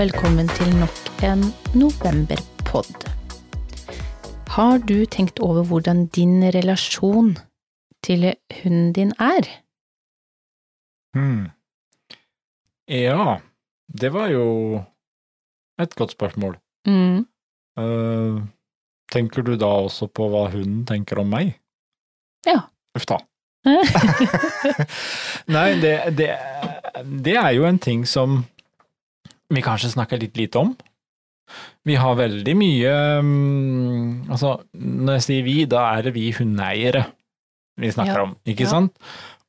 Velkommen til nok en novemberpod. Har du tenkt over hvordan din relasjon til hunden din er? Hmm. Ja, det var jo et godt spørsmål. Mm. Uh, tenker du da også på hva hunden tenker om meg? Ja. Uff da. Nei, det, det, det er jo en ting som vi kanskje snakker litt lite om. Vi har veldig mye mm, Altså, når jeg sier vi, da er det vi hundeeiere vi snakker Ja. om, ikke Ja. sant?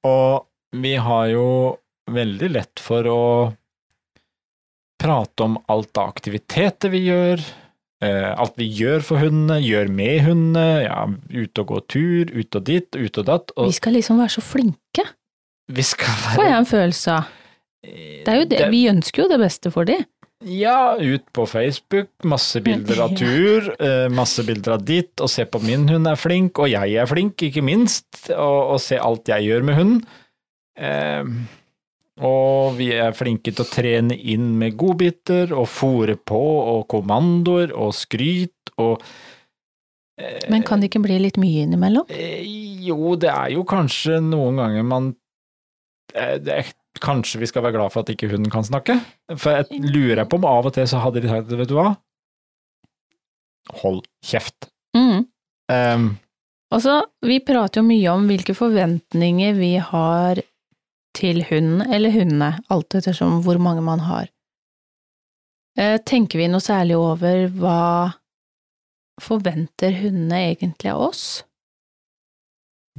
Og vi har jo veldig lett for å prate om alt av aktiviteter vi gjør, eh, alt vi gjør for hundene, gjør med hundene, ja, ut og gå tur, ut og dit, ut og datt, og Vi skal liksom være så flinke, vi skal får jeg en følelse av. Det er jo det, vi ønsker jo det beste for de. Ja, ut på Facebook, masse bilder av tur, eh, masse bilder av ditt, og se på min hund er flink, og jeg er flink, ikke minst, og, og se alt jeg gjør med hunden. Eh, og vi er flinke til å trene inn med godbiter, og fòre på, og kommandoer, og skryt, og eh, Men kan det ikke bli litt mye innimellom? Eh, Jo, det er jo kanskje noen ganger man eh, det er, Kanskje vi skal være glad for at ikke hunden kan snakke? For jeg lurer på om av og til så hadde de sagt vet du hva, hold kjeft. Mm. Um, Også, vi prater jo mye om hvilke forventninger vi har til hunden eller hundene, alt ettersom hvor mange man har. Eh, Tenker vi noe særlig over hva forventer hundene egentlig av oss?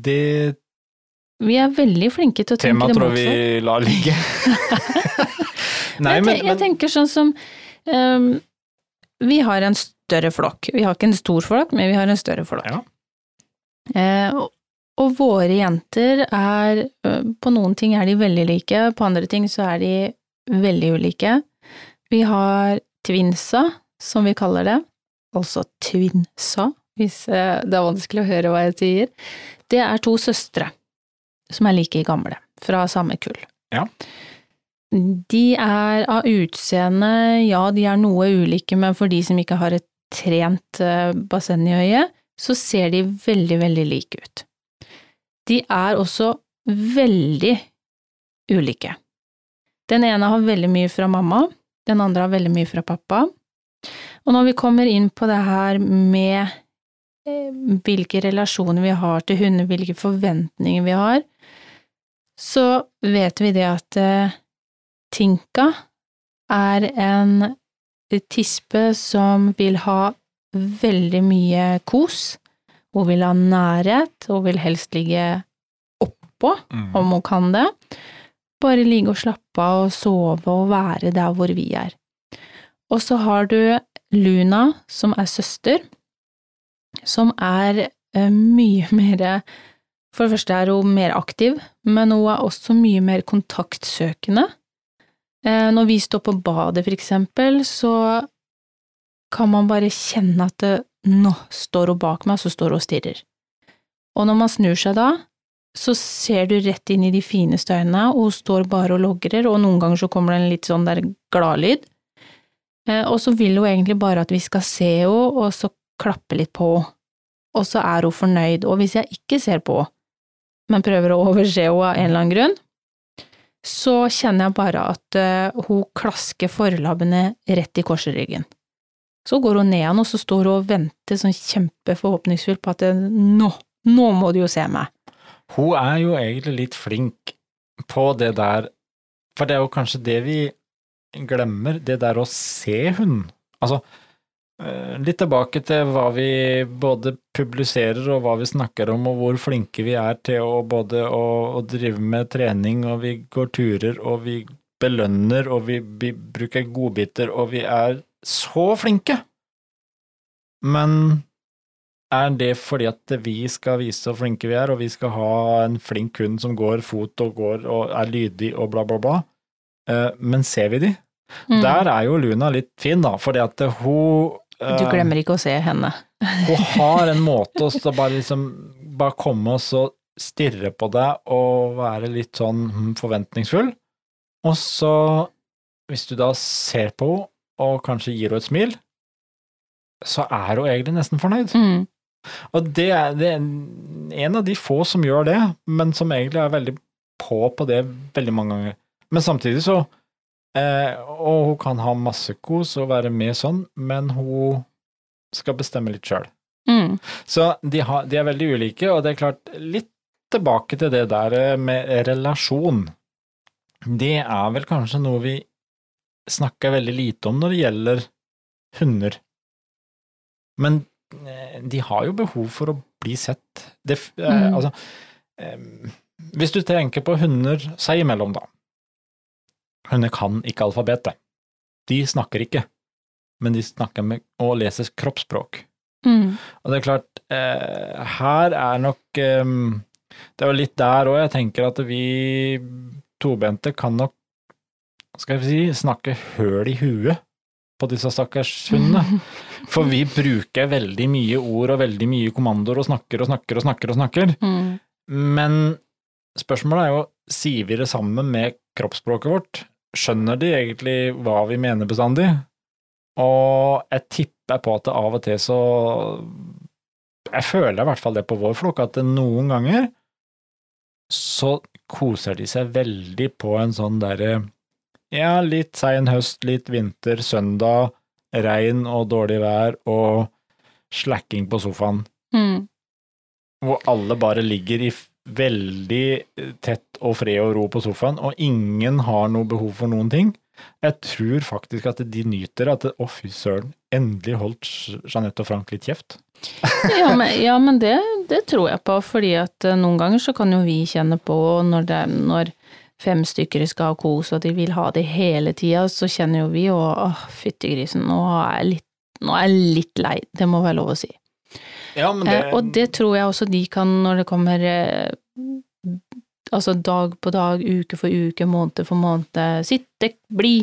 det Vi er veldig flinke til å tenke temaet det tror vi lar ligge. Nei, men, jeg tenker sånn som um, Vi har en større flokk. Vi har ikke en stor flokk, men vi har en større flokk. Ja. Eh, og, og våre jenter er øh, På noen ting er de veldig like, på andre ting så er de veldig ulike. Vi har twinsa, som vi kaller det. Altså twinsa, hvis eh, det er vanskelig å høre hva jeg sier. Det er to søstre som er like gamle, fra samme kull. Ja. De er av utseende, ja, de er noe ulike, men for de som ikke har et trent eh, basseng i øyet, så ser de veldig, veldig like ut. De er også veldig ulike. Den ene har veldig mye fra mamma, den andre har veldig mye fra pappa. Og når vi kommer inn på det her med hvilke relasjoner vi har til hunder, hvilke forventninger vi har, så vet vi det at eh, Tinka er en tispe som vil ha veldig mye kos. Hun vil ha nærhet, og vil helst ligge oppå, Mm. om hun kan det. Bare ligge og slappe av og sove og være der hvor vi er. Og så har du Luna, som er søster, som er eh, mye mer For det første er hun mer aktiv, men hun er også mye mer kontaktsøkende. Eh, Når vi står på badet, for eksempel, så kan man bare kjenne at det, nå står hun bak meg, så står hun og stirrer. Og når man snur seg da, så ser du rett inn i de fineste øynene, og hun står bare og logrer, og noen ganger så kommer det en litt sånn der gladlyd. Eh, Og så vil hun egentlig bare at vi skal se henne, og så klappe litt på. Og så er hun fornøyd, og hvis jeg ikke ser på men prøver å overse henne av en eller annen grunn, så kjenner jeg bare at eh, hun klasker forlabbene rett i korsryggen. Så går hun ned igjen, og så står hun og venter sånn kjempeforhåpningsfullt på at det, nå, nå må du jo se meg. Hun er jo egentlig litt flink på det der, for det er jo kanskje det vi glemmer, det der å se hund. Altså, eh, litt tilbake til hva vi både publiserer og hva vi snakker om, og hvor flinke vi er til å både å, å drive med trening, og vi går turer, og vi belønner, og vi, vi bruker godbiter, og vi er så flinke. Men er det fordi at vi skal vise hvor flinke vi er, og vi skal ha en flink hund som går fot og går og er lydig og bla, bla, bla? Eh, Men ser vi de? Mm. Der er jo Luna litt fin, da, fordi at hun eh, Du glemmer ikke å se henne. Hun har en måte å bare liksom bare komme og så stirre på deg og være litt sånn hm, forventningsfull, og så hvis du da ser på henne og kanskje gir henne et smil, så er hun egentlig nesten fornøyd. Mm. Og det er, det er en av de få som gjør det, men som egentlig er veldig på på det veldig mange ganger. Men samtidig så eh, Og hun kan ha masse kos og være med sånn, men hun skal bestemme litt sjøl. Mm. Så de, har, de er veldig ulike, og det er klart, litt tilbake til det der eh, med relasjon. Det er vel kanskje noe vi snakker veldig lite om når det gjelder hunder. Men eh, de har jo behov for å bli sett. Det, eh, Mm. altså, hvis du tenker på hunder seg imellom, da. Hunder kan ikke alfabetet. De snakker ikke, men de snakker med og leser kroppsspråk. Mm. Og det er klart, eh, her er nok eh, Det er jo litt der òg jeg tenker at vi tobente kan nok, skal vi si, snakke høl i huet på disse stakkars hundene. For vi bruker veldig mye ord og veldig mye kommandoer og snakker og snakker og snakker og snakker. Mm. Men spørsmålet er jo, sier vi det sammen med kroppsspråket vårt? Skjønner de egentlig hva vi mener bestandig? Og jeg tipper på at det av og til så Jeg føler i hvert fall det på vår flokk, at noen ganger så koser de seg veldig på en sånn derre Ja, litt sein høst, litt vinter, søndag, regn og dårlig vær og slacking på sofaen Mm. hvor alle bare ligger i veldig tett og fred og ro på sofaen, og ingen har noe behov for noen ting. Jeg tror faktisk at de nyter at å, fy søren, endelig holdt Jeanette og Frank litt kjeft. Ja, men, ja, men det, det tror jeg på, fordi at eh, noen ganger så kan jo vi kjenne på når, det, når fem stykker skal ha kos og de vil ha det hele tida, så kjenner jo vi jo åh, fytti grisen, nå er jeg litt, nå er jeg litt lei, det må være lov å si. Ja, men Eh, og det tror jeg også de kan når det kommer eh, altså dag på dag, uke for uke, måned for måned, sitte, bli,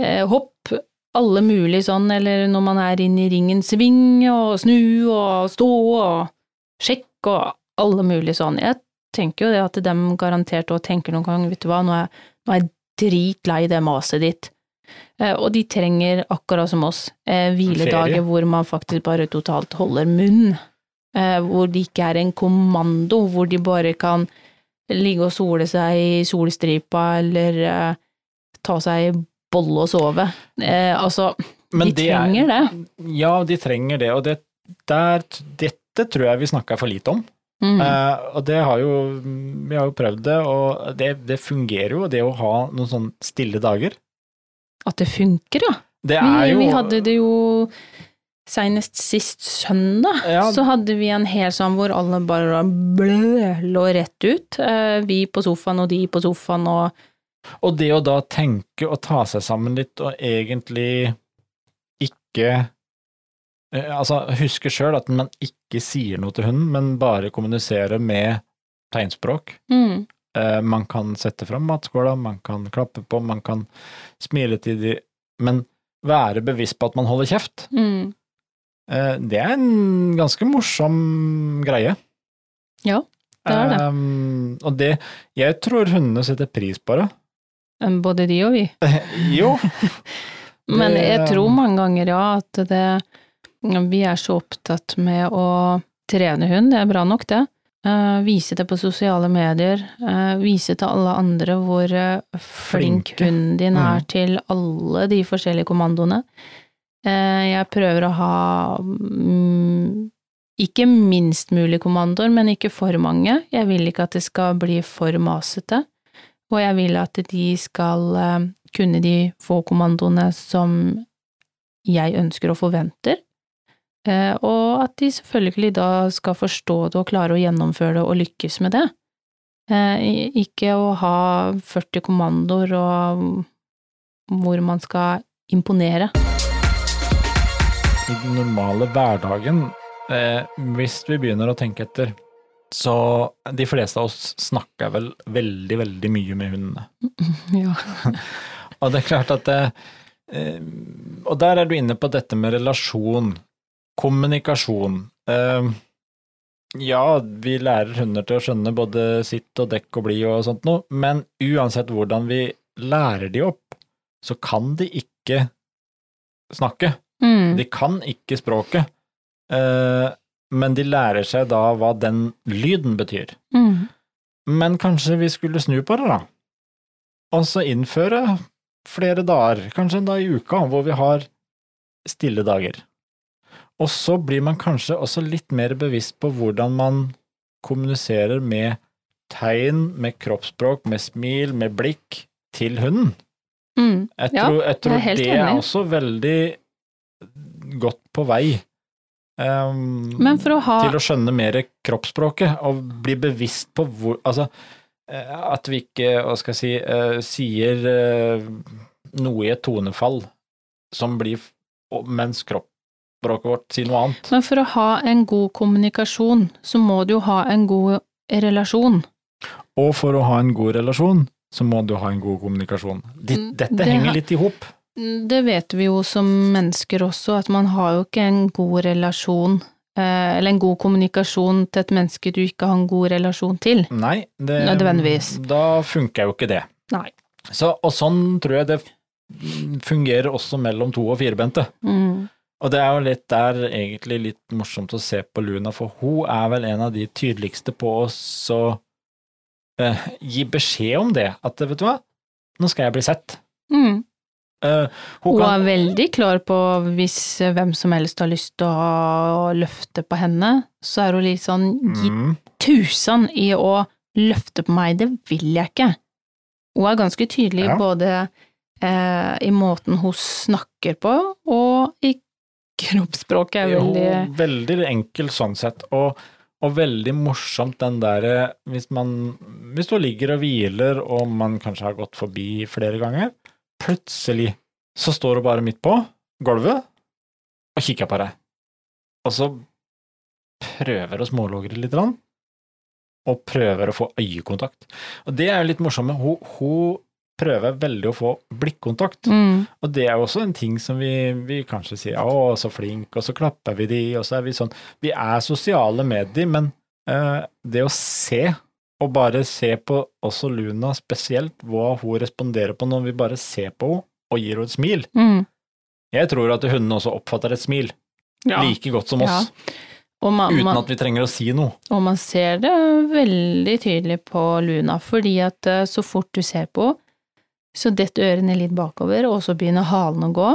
eh, hopp, alle mulig sånn, eller når man er inne i ringen, sving og snu og stå og sjekk og alle mulig sånn. Jeg tenker jo det at dem garantert også tenker noen gang, vet du hva, nå er, nå er jeg dritlei det maset ditt. Eh, og de trenger, akkurat som oss, eh, hviledager hvor man faktisk bare totalt holder munn. Eh, hvor det ikke er en kommando, hvor de bare kan ligge og sole seg i solstripa eller ta seg bolle og sove. Altså, Men de det er- trenger det. Ja, de trenger det, og det, der, dette tror jeg vi snakker for lite om. Mm. Uh, og det har jo, vi har jo prøvd det, og det, det fungerer jo, det å ha noen sånn stille dager. At det funker, ja. Det Vi, jo vi hadde det jo Senest sist søndag, Ja. så hadde vi en hel sånn hvor alle bare blø, lå rett ut. Eh, Vi på sofaen og de på sofaen og Og det å da tenke og ta seg sammen litt, og egentlig ikke eh, Altså, huske sjøl at man ikke sier noe til hunden, men bare kommuniserer med tegnspråk. mm, Man kan sette fram matskåla, man kan klappe på, man kan smile til de Men være bevisst på at man holder kjeft, mm. eh, det er en ganske morsom greie. Ja, det er det. Um, og det Jeg tror hundene setter pris på det. Eh, Både de og vi. Jo, Men jeg tror mange ganger, ja, at det Vi er så opptatt med å trene hund, det er bra nok, det. Eh, vise det på sosiale medier. Uh, vise til alle andre hvor uh, flink hunden din er Mm. til alle de forskjellige kommandoene. Jeg prøver å ha um, ikke minst mulig kommandoer, men ikke for mange. Jeg vil ikke at det skal bli for masete. Og jeg vil at de skal kunne de få kommandoene som jeg ønsker og forventer. Eh, og at de selvfølgelig da skal forstå det og klare å gjennomføre det og lykkes med det. Eh, ikke å ha 40 kommandoer og hvor man skal imponere. i den normale hverdagen, eh, hvis vi begynner å tenke etter, så de fleste av oss snakker vel veldig, veldig mye med hundene. Ja. Og det er klart at det, Og der er du inne på dette med relasjon, kommunikasjon. Uh, ja, vi lærer hunder til å skjønne både sitt og dekk og bli og sånt noe, men uansett hvordan vi lærer de opp, så kan de ikke snakke. Mm. De kan ikke språket, Uh, men de lærer seg da hva den lyden betyr. Mm. Men kanskje vi skulle snu på det, da, og så innføre flere dager, kanskje en dag i uka, hvor vi har stille dager. Og så blir man kanskje også litt mer bevisst på hvordan man kommuniserer med tegn, med kroppsspråk, med smil, med blikk til hunden. Mm. Jeg Ja, tror, jeg tror jeg er det er også veldig godt på vei um, å ha til å skjønne mer kroppsspråket, og bli bevisst på hvor Altså, eh, at vi ikke, hva skal jeg si, uh, sier uh, noe i et tonefall som blir mens og- Kroppsspråket vårt si noe annet. Men for å ha en god kommunikasjon, så må du jo ha en god relasjon. Og for å ha en god relasjon, så må du ha en god kommunikasjon. Mm, dette det henger litt i hop. Det vet vi jo som mennesker også, at man har jo ikke en god relasjon, eh, eller en god kommunikasjon til et menneske du ikke har en god relasjon til. Nei, det, Nødvendigvis. da funker jo ikke det. Nei. Så, og sånn tror jeg det fungerer også mellom to- og firebente. Mm. Og det er jo litt der egentlig litt morsomt å se på Luna, for hun er vel en av de tydeligste på å eh, gi beskjed om det, at vet du hva, nå skal jeg bli sett. Mm. Uh, hun Hun kan, er veldig klar på hvis hvem som helst har lyst til å løfte på henne, så er hun litt sånn gi mm, tusen i å løfte på meg, det vil jeg ikke. Hun er ganske tydelig Ja. både eh, i måten hun snakker på, og i kroppsspråket er jo, veldig veldig enkel sånn sett, og, og veldig morsomt den derre hvis man Hvis du ligger og hviler, og man kanskje har gått forbi flere ganger, plutselig så står du bare midt på gulvet og kikker på deg, og så prøver å smålogre litt, og prøver å få øyekontakt. Og det er jo litt morsomt, hun, hun prøver veldig å få blikkontakt. mm, Og det er jo også en ting som vi, vi kanskje sier 'å, så flink', og så klapper vi de, og så er vi sånn Vi er sosiale med de, men uh, det å se, og bare se på også Luna spesielt, hva hun responderer på når vi bare ser på henne og gir henne et smil mm. Jeg tror at hundene også oppfatter et smil Ja. like godt som oss, Og man, uten at vi trenger å si noe. og man ser det veldig tydelig på Luna, fordi at eh, så fort du ser på henne, så detter ørene litt bakover, og så begynner halen å gå,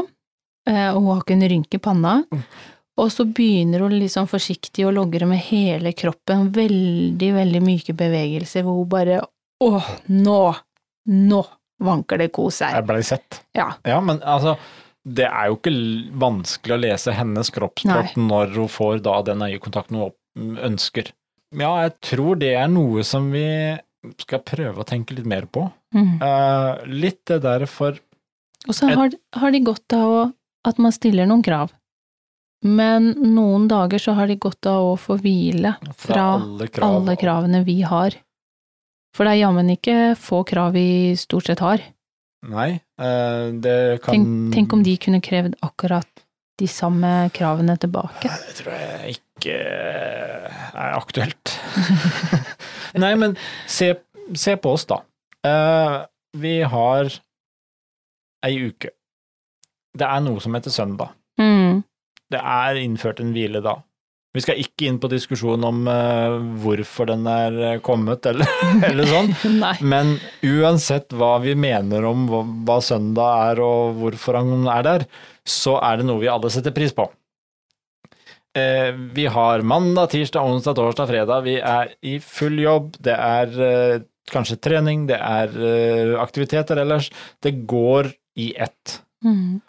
eh, og hun har ikke en rynke i panna. Og så begynner hun sånn forsiktig å logre med hele kroppen, veldig, veldig myke bevegelser, hvor hun bare åh, nå, nå vanker det kos her. Jeg blei sett. Ja. Ja, men altså, det er jo ikke vanskelig å lese hennes kroppsspråk når hun får da den øyekontakten hun ønsker. Ja, jeg tror det er noe som vi skal prøve å tenke litt mer på. Mm. Uh, litt det der for Og så har, har de godt av å, at man stiller noen krav. Men noen dager så har de godt av å få hvile fra fra alle krav. alle kravene vi har. For det er jammen ikke få krav vi stort sett har. Nei, uh, det kan Tenk, tenk om de kunne krevd akkurat de samme kravene tilbake. Det tror jeg ikke er aktuelt. Nei, men se, se på oss, da. Eh, vi har ei uke. Det er noe som heter søndag. Mm. Det er innført en hvile da. Vi skal ikke inn på diskusjon om uh, hvorfor den er kommet, eller, eller sånn. Men uansett hva vi mener om hva, hva søndag er og hvorfor han er der, så er det noe vi alle setter pris på. Eh, vi har mandag, tirsdag, onsdag, torsdag, fredag. Vi er i full jobb. Det er eh, kanskje trening, det er eh, aktiviteter ellers. Det går i ett. Mm.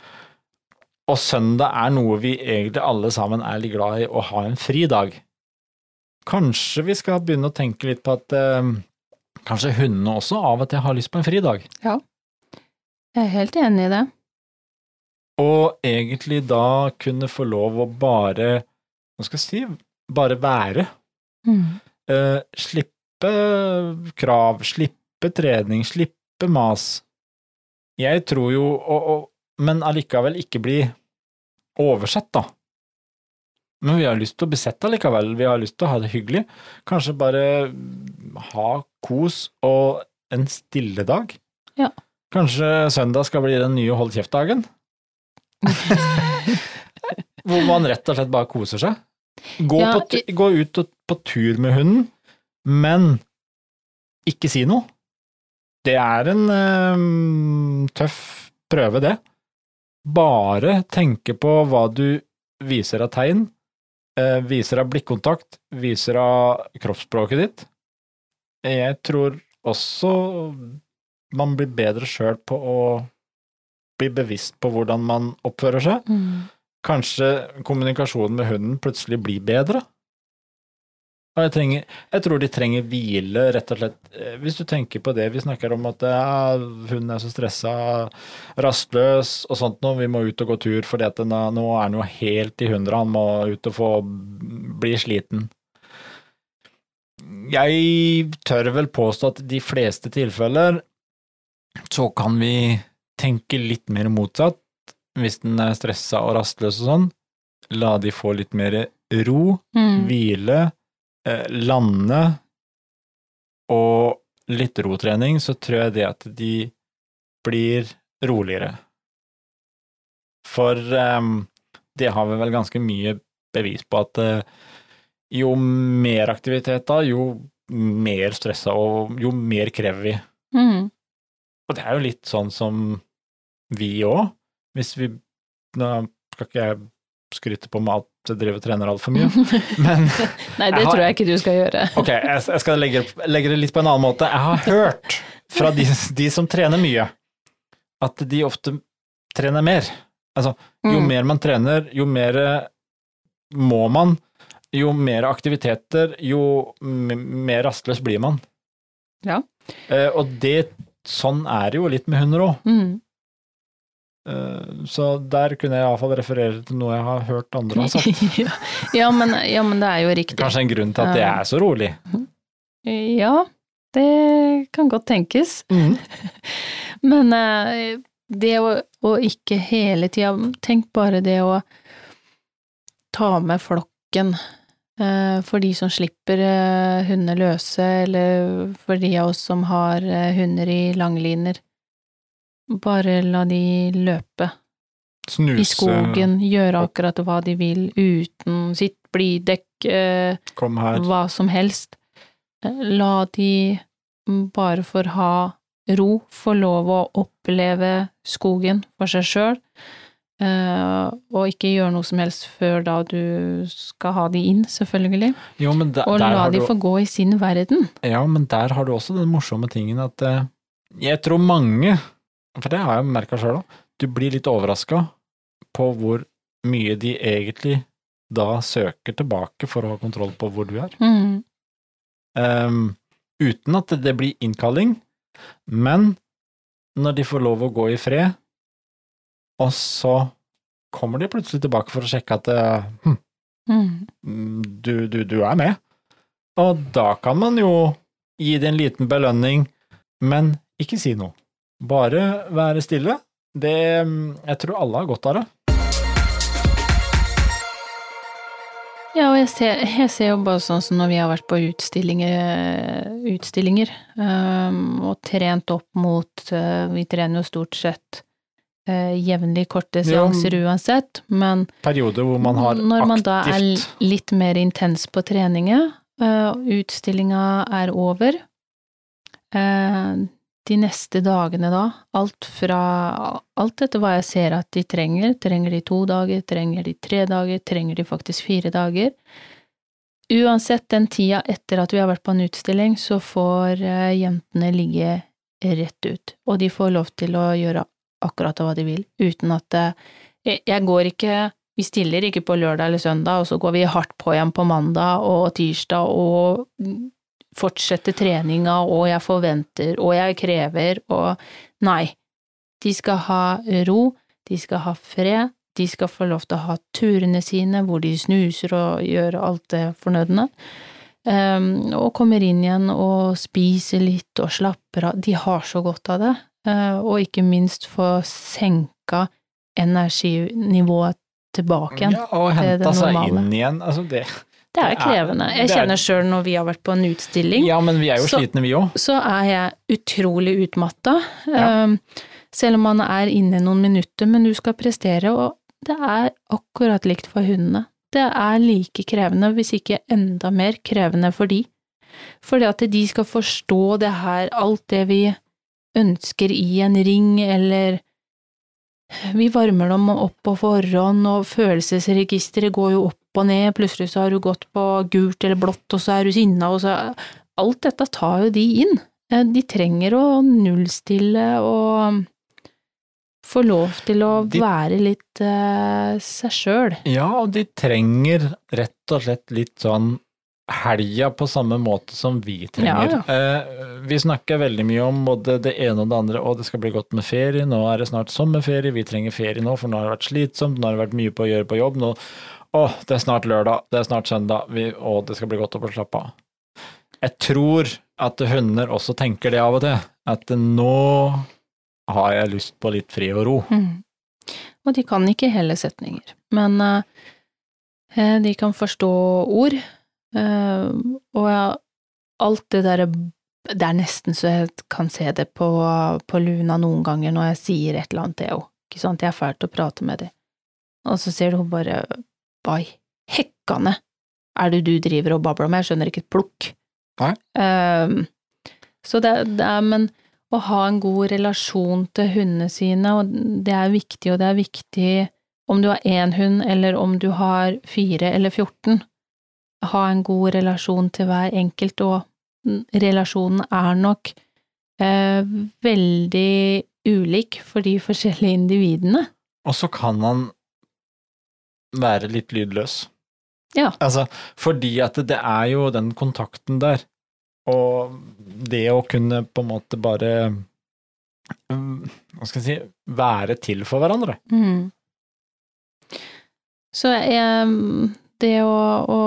Og søndag er noe vi egentlig alle sammen er litt glad i å ha en fridag. Kanskje vi skal begynne å tenke litt på at eh, kanskje hundene også av og til har lyst på en fridag. Jeg er helt enig i det. Og egentlig da kunne få lov å bare, hva skal jeg si, bare være. Mm. Eh, slippe krav, slippe trening, slippe mas. Jeg tror jo, og, og, men allikevel ikke bli oversett, da. Men vi har lyst til å bli sett allikevel, vi har lyst til å ha det hyggelig. Kanskje bare ha kos og en stille dag. Ja. Kanskje søndag skal bli den nye hold kjeft-dagen? Hvor man rett og slett bare koser seg. Gå, Ja, på, gå ut og, på tur med hunden, men ikke si noe. Det er en eh, tøff prøve, det. Bare tenke på hva du viser av tegn, uh, viser av blikkontakt, viser av kroppsspråket ditt. Jeg tror også man blir bedre sjøl på å bli bevisst på hvordan man oppfører seg. Mm. Kanskje kommunikasjonen med hunden plutselig blir bedre. Jeg, trenger, jeg tror de trenger hvile, rett og slett. Eh, Hvis du tenker på det, vi snakker om at ja, hunden er så stressa, rastløs og sånt noe, vi må ut og gå tur fordi at nå er han jo helt i hundre, han må ut og få bli sliten. Jeg tør vel påstå at i de fleste tilfeller så kan vi tenke litt mer motsatt hvis den er stressa og rastløs og sånn, la de få litt mer ro, Mm. hvile, eh, lande og litt rotrening, så tror jeg det at de blir roligere. For ehm, det har vi vel ganske mye bevis på at eh, jo mer aktivitet da, jo mer stressa og jo mer krever vi. Mm. Og det er jo litt sånn som vi òg, hvis vi Nå skal ikke jeg skryte på meg at jeg driver og trener altfor mye, men Nei, det Jeg har- tror jeg ikke du skal gjøre. ok, jeg, jeg skal legge, legge det litt på en annen måte. Jeg har hørt fra de, de som trener mye, at de ofte trener mer. Altså, jo Mm. mer man trener, jo mer må man, jo mer aktiviteter, jo mer rastløs blir man. Ja. Eh, og det, sånn er det jo litt med hunder òg. Mm. Eh, Så der kunne jeg iallfall referere til noe jeg har hørt andre har sagt. ja, ja, men, ja, men det er jo riktig. Kanskje en grunn til at det er så rolig. Ja, det kan godt tenkes. Men eh, det å, å ikke hele tida Tenk bare det å ta med flokken eh, for de som slipper hunder løse, eller for de av oss som har eh, hunder i langliner. Bare la de løpe Snuse, i skogen, gjøre akkurat hva de vil, uten sitt blidekk, eh, hva som helst. Eh, La de bare for ha ro, få lov å oppleve skogen for seg sjøl, og ikke gjøre noe som helst før da du skal ha de inn, selvfølgelig. Jo, men da, Og la de du, få gå i sin verden. Ja, men der har du også den morsomme tingen at eh, jeg tror mange, for det har jeg merka sjøl òg, du blir litt overraska på hvor mye de egentlig da søker tilbake for å ha kontroll på hvor du er. Mm. Um, uten at det blir innkalling, men når de får lov å gå i fred, og så kommer de plutselig tilbake for å sjekke at eh, hm, Mm. du, du, du er med. Og da kan man jo gi det en liten belønning, men ikke si noe. Bare være stille. Det Jeg tror alle har godt av det. Ja, og jeg ser, jeg ser jo bare sånn som når vi har vært på utstillinger, utstillinger um, og trent opp mot uh, Vi trener jo stort sett uh, jevnlig korte Ja. seanser uansett, men Perioder hvor man har når man da er litt mer intens på treninga, uh, utstillinga er over, de neste dagene da, alt fra alt etter hva jeg ser at de trenger, trenger de to dager, trenger de tre dager, trenger de faktisk fire dager. Uansett den tida etter at vi har vært på en utstilling, så får eh, jentene ligge rett ut, og de får lov til å gjøre akkurat hva de vil, uten at eh, jeg, går ikke vi stiller ikke på lørdag eller søndag, og så går vi hardt på igjen på mandag og tirsdag og fortsetter treninga, og jeg forventer, og jeg krever, og Nei. De skal ha ro, de skal ha fred, de skal få lov til å ha turene sine hvor de snuser og gjør alt det fornødne. Um, og kommer inn igjen og spiser litt og slapper av. De har så godt av det. Uh, og ikke minst få senka energinivået tilbake igjen. Ja, og henta seg inn igjen. Altså det, Det er krevende. Jeg er- kjenner sjøl når vi har vært på en utstilling, Ja, men vi er jo Så- slitne, vi òg. så er jeg utrolig utmatta. Ja. Um, selv om man er inne noen minutter, men du skal prestere, og det er akkurat likt for hundene. Det er like krevende, hvis ikke enda mer krevende for de. Fordi at de skal forstå det her, alt det vi ønsker i en ring, eller vi varmer dem opp på forhånd, og følelsesregisteret går jo opp og ned, plutselig så har du gått på gult eller blått, og så er du sinna, og så Alt dette tar jo de inn. Eh, De trenger å nullstille og få lov til å De- være litt uh, seg sjøl. Ja, og de trenger rett og slett litt sånn helga på samme måte som vi trenger. Ja, Eh, vi snakker veldig mye om både det ene og det andre, og det skal bli godt med ferie, nå er det snart sommerferie, vi trenger ferie nå, for nå har det vært slitsomt, nå har det vært mye på å gjøre på jobb, nå å, det er snart lørdag, det er snart søndag, vi, å, det skal bli godt å få slappe av. Jeg tror at hunder også tenker det av og til, at nå har jeg lyst på litt fri og ro. Mm. Og de kan ikke hele setninger, men eh, eh, de kan forstå ord, eh, og alt det derre Det er nesten så jeg kan se det på, på Luna noen ganger når jeg sier et eller annet, til henne. ikke sant, jeg er fæl til å prate med dem, og så ser du hun bare Hva i hekkane er det du driver og babler om, jeg skjønner ikke et plukk. Eh, så det, det er, men å ha en god relasjon til hundene sine, og det er viktig, og det er viktig om du har én hund, eller om du har fire eller 14. Ha en god relasjon til hver enkelt, og relasjonen er nok eh, veldig ulik for de forskjellige individene. Og så kan han være litt lydløs. Ja. Altså, fordi at det er jo den kontakten der, og det å kunne på en måte bare Hva skal jeg si være til for hverandre. Mm. Så det å, å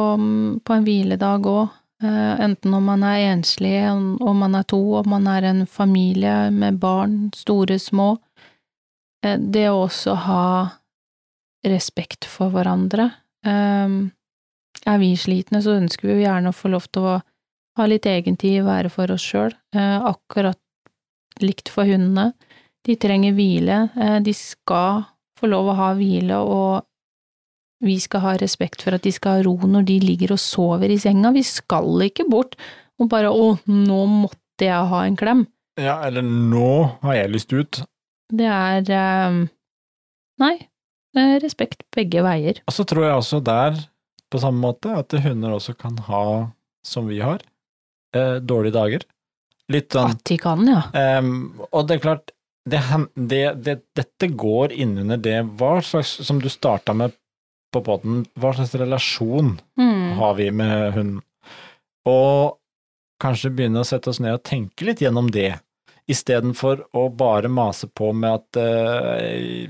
på en hviledag òg, enten om man er enslig, om man er to, om man er en familie med barn, store, små, eh, det å også ha respekt for hverandre. Eh, Er vi slitne, så ønsker vi jo gjerne å få lov til å ha litt egentid, være for oss sjøl, akkurat likt for hundene. De trenger hvile, eh, de skal få lov å ha hvile, og vi skal ha respekt for at de skal ha ro når de ligger og sover i senga. Vi skal ikke bort og bare å, nå måtte jeg ha en klem. Ja, eller nå har jeg lyst ut. Det er eh, Nei, respekt begge veier. Og så tror jeg også der, på samme måte, at hunder også kan ha, som vi har, eh, dårlige dager. Litt sånn At de kan, ja. Um, og det er klart, det, det, det, dette går innunder det hva slags, som du starta med på poden, hva slags relasjon Mm. har vi med hunden? Og kanskje begynne å sette oss ned og tenke litt gjennom det, istedenfor å bare mase på med at eh,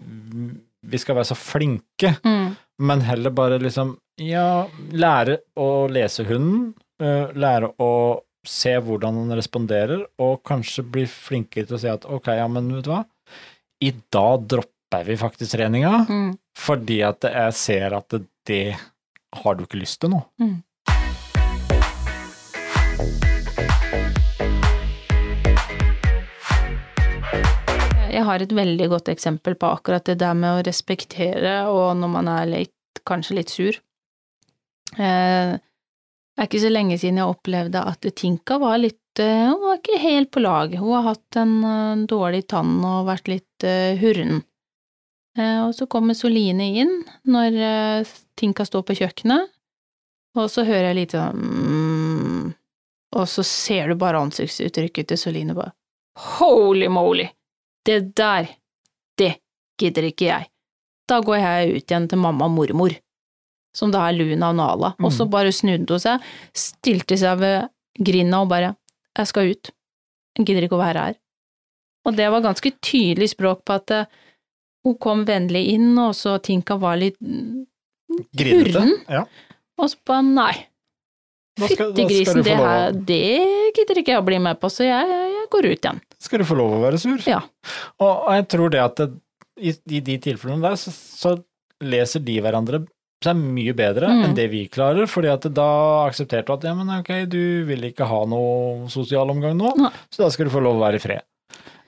vi skal være så flinke, Mm. men heller bare liksom, ja, lære å lese hunden, eh, lære å se hvordan han responderer, og kanskje bli flinkere til å si at ok, ja, men vet du hva, i dag dropper vi faktisk treninga, Mm. fordi at jeg ser at det, det har du ikke lyst til nå. Mm. Jeg har et veldig godt eksempel på akkurat det der med å respektere, og når man er litt, kanskje litt sur. Eh, det er ikke så lenge siden jeg opplevde at Tinka var litt eh, Hun var ikke helt på lag. Hun har hatt en eh, dårlig tann og vært litt hurren. Og så kommer Soline inn når Tinka står på kjøkkenet, og så hører jeg litt sånn mm, Og så ser du bare ansiktsuttrykket til Soline bare Holy moly! Det der, det gidder ikke jeg. Da går jeg ut igjen til mamma og mormor, som da er Luna og Nala, og så Mm. bare snudde hun seg, stilte seg ved grinda og bare Jeg skal ut. Jeg gidder ikke å være her. Og det var ganske tydelig språk på at eh, hun kom vennlig inn, og så Tinka var litt urren, Ja. og så bare nei. Fyttegrisen, det her, det gidder ikke jeg å bli med på, så jeg, jeg går ut igjen. Skal du få lov å være sur? Ja. Og, jeg tror det at det, i, i de tilfellene der, så, så leser de hverandre seg mye bedre Mm. enn det vi klarer, fordi at da aksepterte du at ja, men ok, du vil ikke ha noe sosial omgang nå, Nei. så da skal du få lov å være i fred.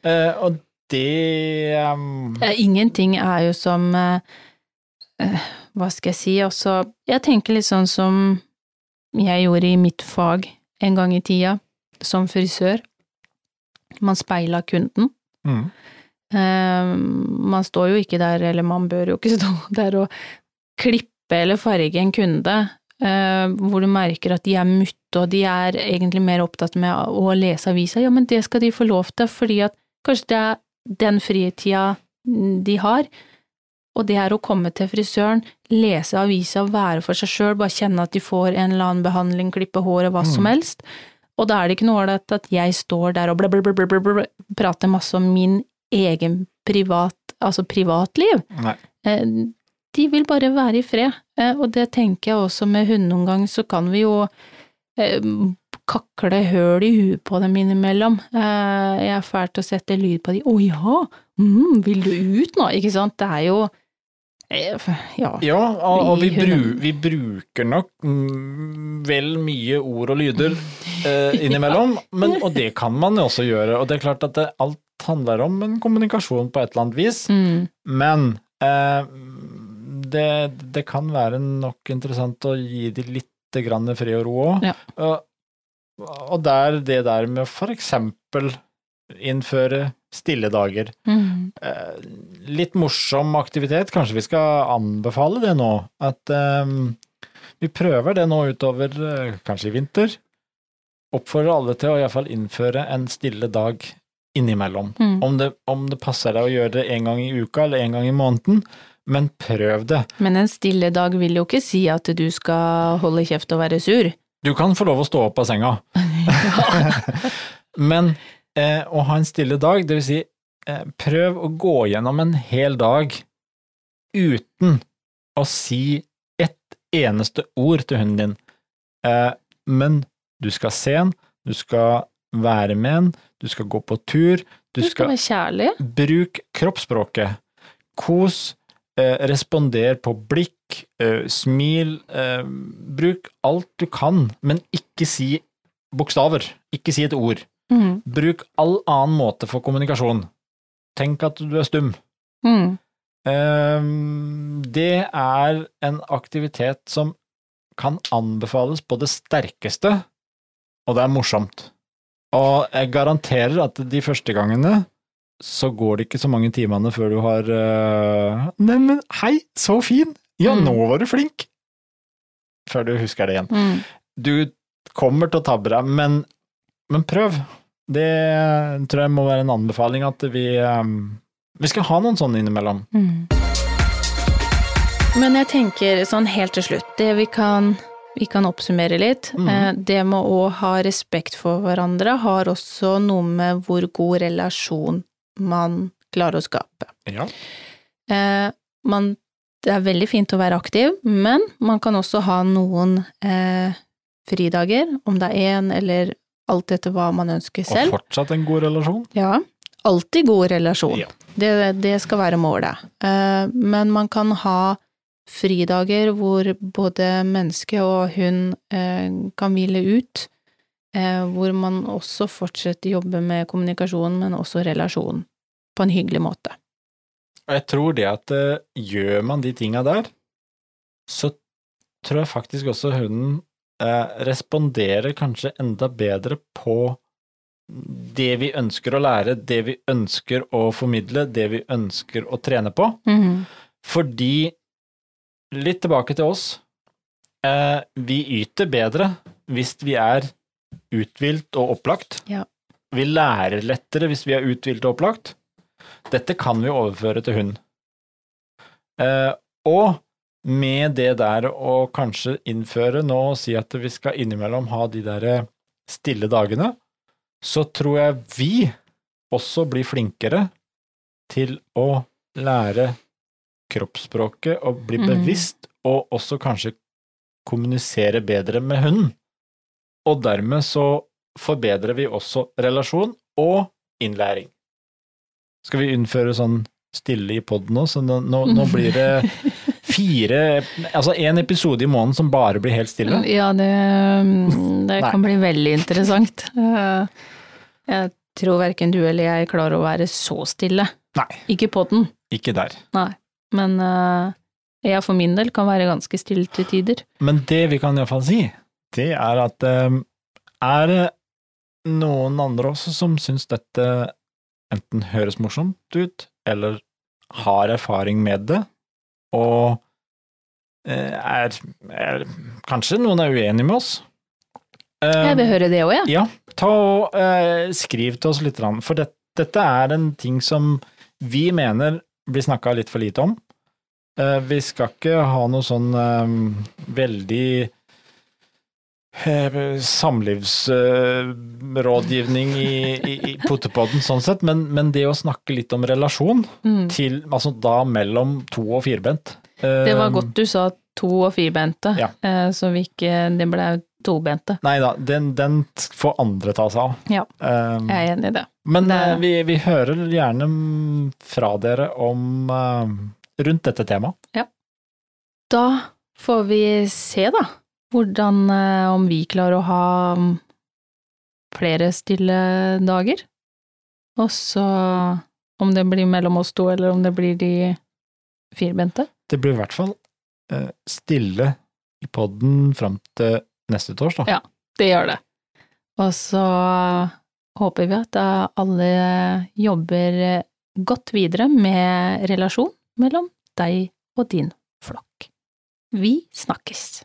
Eh, og det um, Ingenting er jo som eh, eh, Hva skal jeg si, også Jeg tenker litt sånn som jeg gjorde i mitt fag en gang i tida, som frisør. Man speiler kunden. mm, Uh, man står jo ikke der, eller man bør jo ikke stå der og klippe eller farge en kunde, uh, hvor du merker at de er mutte, og de er egentlig mer opptatt med å lese avisa. Ja, men det skal de få lov til, fordi at kanskje det er den fritida de har, og det er å komme til frisøren, lese avisa, være for seg sjøl, bare kjenne at de får en eller annen behandling, klippe håret, hva som Mm. helst. Og da er det ikke noe ålreit at jeg står der og bla, bla, bla, bla, bla, prater masse om min egen privat, altså privatliv. Nei. Eh, De vil bare være i fred, Eh, og det tenker jeg også med hundeomgang, så kan vi jo eh, kakle høl i huet på dem innimellom. Jeg er fælt å sette lyd på de. Å ja, mm, vil du ut nå? Ikke sant? Det er jo Ja. Ja, og, og vi, bru, vi bruker nok mm, vel mye ord og lyder innimellom, men, og det kan man jo også gjøre. Og det er klart at det, alt handler om en kommunikasjon på et eller annet vis, Mm, men eh, det, det kan være nok interessant å gi de litt grann fred og ro òg. Ja. Og, og der, det der med eksempel innføre stille dager. mm, Eh, litt morsom aktivitet, kanskje vi skal anbefale det nå? At eh, vi prøver det nå utover eh, kanskje i vinter. Oppfordrer alle til å iallfall innføre en stille dag innimellom. mm. Om det, om det passer deg å gjøre det en gang i uka eller en gang i måneden, men prøv det. Men en stille dag vil jo ikke si at du skal holde kjeft og være sur. Du kan få lov å stå opp av senga, men eh, å ha en stille dag, det vil si eh, prøv å gå gjennom en hel dag uten å si ett eneste ord til hunden din. Eh, men du skal se den, du skal være med den, du skal gå på tur, du Du skal være kjærlig. Bruk kroppsspråket. Kos, eh, responder på blikk, eh, smil, eh, bruk alt du kan, men ikke si bokstaver, ikke si et ord. Mm, Bruk all annen måte for kommunikasjon. Tenk at du er stum. mm, Eh, det er en aktivitet som kan anbefales på det sterkeste, og det er morsomt. Og jeg garanterer at de første gangene så går det ikke så mange timene før du har uh, Neimen, hei, så fin! Ja, Mm. nå var du flink! Før du husker det igjen. mm. Du kommer til å tabbe deg, men, men prøv. Det tror jeg må være en anbefaling at vi um, Vi skal ha noen sånne innimellom. Mm. Men jeg tenker sånn helt til slutt, det vi kan, vi kan oppsummere litt, Mhm. eh, det med å ha respekt for hverandre har også noe med hvor god relasjon man klarer å skape. Ja. Eh, man, det er veldig fint å være aktiv, men man kan også ha noen eh, fridager, om det er én eller alt etter hva man ønsker selv. Og fortsatt en god relasjon. Ja, alltid god relasjon. Ja. Det, det skal være målet. Eh, Men man kan ha fridager hvor både menneske og hund eh, kan hvile ut, eh, hvor man også fortsetter å jobbe med kommunikasjon, men også relasjon, på en hyggelig måte. Jeg tror det at eh, gjør man de tinga der, så tror jeg faktisk også hunden responderer kanskje enda bedre på det vi ønsker å lære, det vi ønsker å formidle, det vi ønsker å trene på. Fordi, litt tilbake til oss, eh, vi yter bedre hvis vi er uthvilt og opplagt. Ja. Vi lærer lettere hvis vi er uthvilt og opplagt. Dette kan vi overføre til hund. Eh, og med det der å kanskje innføre nå og si at vi skal innimellom ha de der stille dagene, så tror jeg vi også blir flinkere til å lære kroppsspråket og bli Mhm. bevisst, og også kanskje kommunisere bedre med hunden. Og dermed så forbedrer vi også relasjon og innlæring. Skal vi innføre sånn stille i poden nå, så nå, nå, nå blir det fire Altså én episode i måneden som bare blir helt stille? Ja, det, det kan bli veldig interessant. Eh, Jeg tror verken du eller jeg klarer å være så stille. Nei, Ikke poden. ikke der. nei. Men uh, jeg for min del kan være ganske stille til tider. Men det vi kan iallfall si, det er at eh, er det noen andre også som syns dette enten høres morsomt ut, eller har erfaring med det, og eh, er, er Kanskje noen er uenig med oss? Jeg vil høre det òg, jeg. Ja, ta og uh, skriv til oss litt, for det, dette er en ting som vi mener blir snakka litt for lite om. Eh, vi skal ikke ha noe sånn eh, veldig eh, samlivsrådgivning i, i, i potepodden sånn sett, men, men det å snakke litt om relasjon, Mm. til, altså da mellom to og firbent Det var godt du sa to- og firbente, Ja. så vi ikke det ble tobente. Nei da, den, den får andre ta seg av. Ja. Jeg er enig i det. Men eh, vi, vi hører gjerne fra dere om uh, rundt dette temaet. Ja. Da får vi se, da, hvordan uh, Om vi klarer å ha mm, flere stille dager. Og så om det blir mellom oss to, eller om det blir de firbente. Det blir i hvert fall stille i podden fram til neste torsdag. Ja. Det gjør det. Og så håper vi at alle jobber godt videre med relasjon mellom deg og din flokk. Vi snakkes!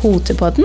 Potepodden,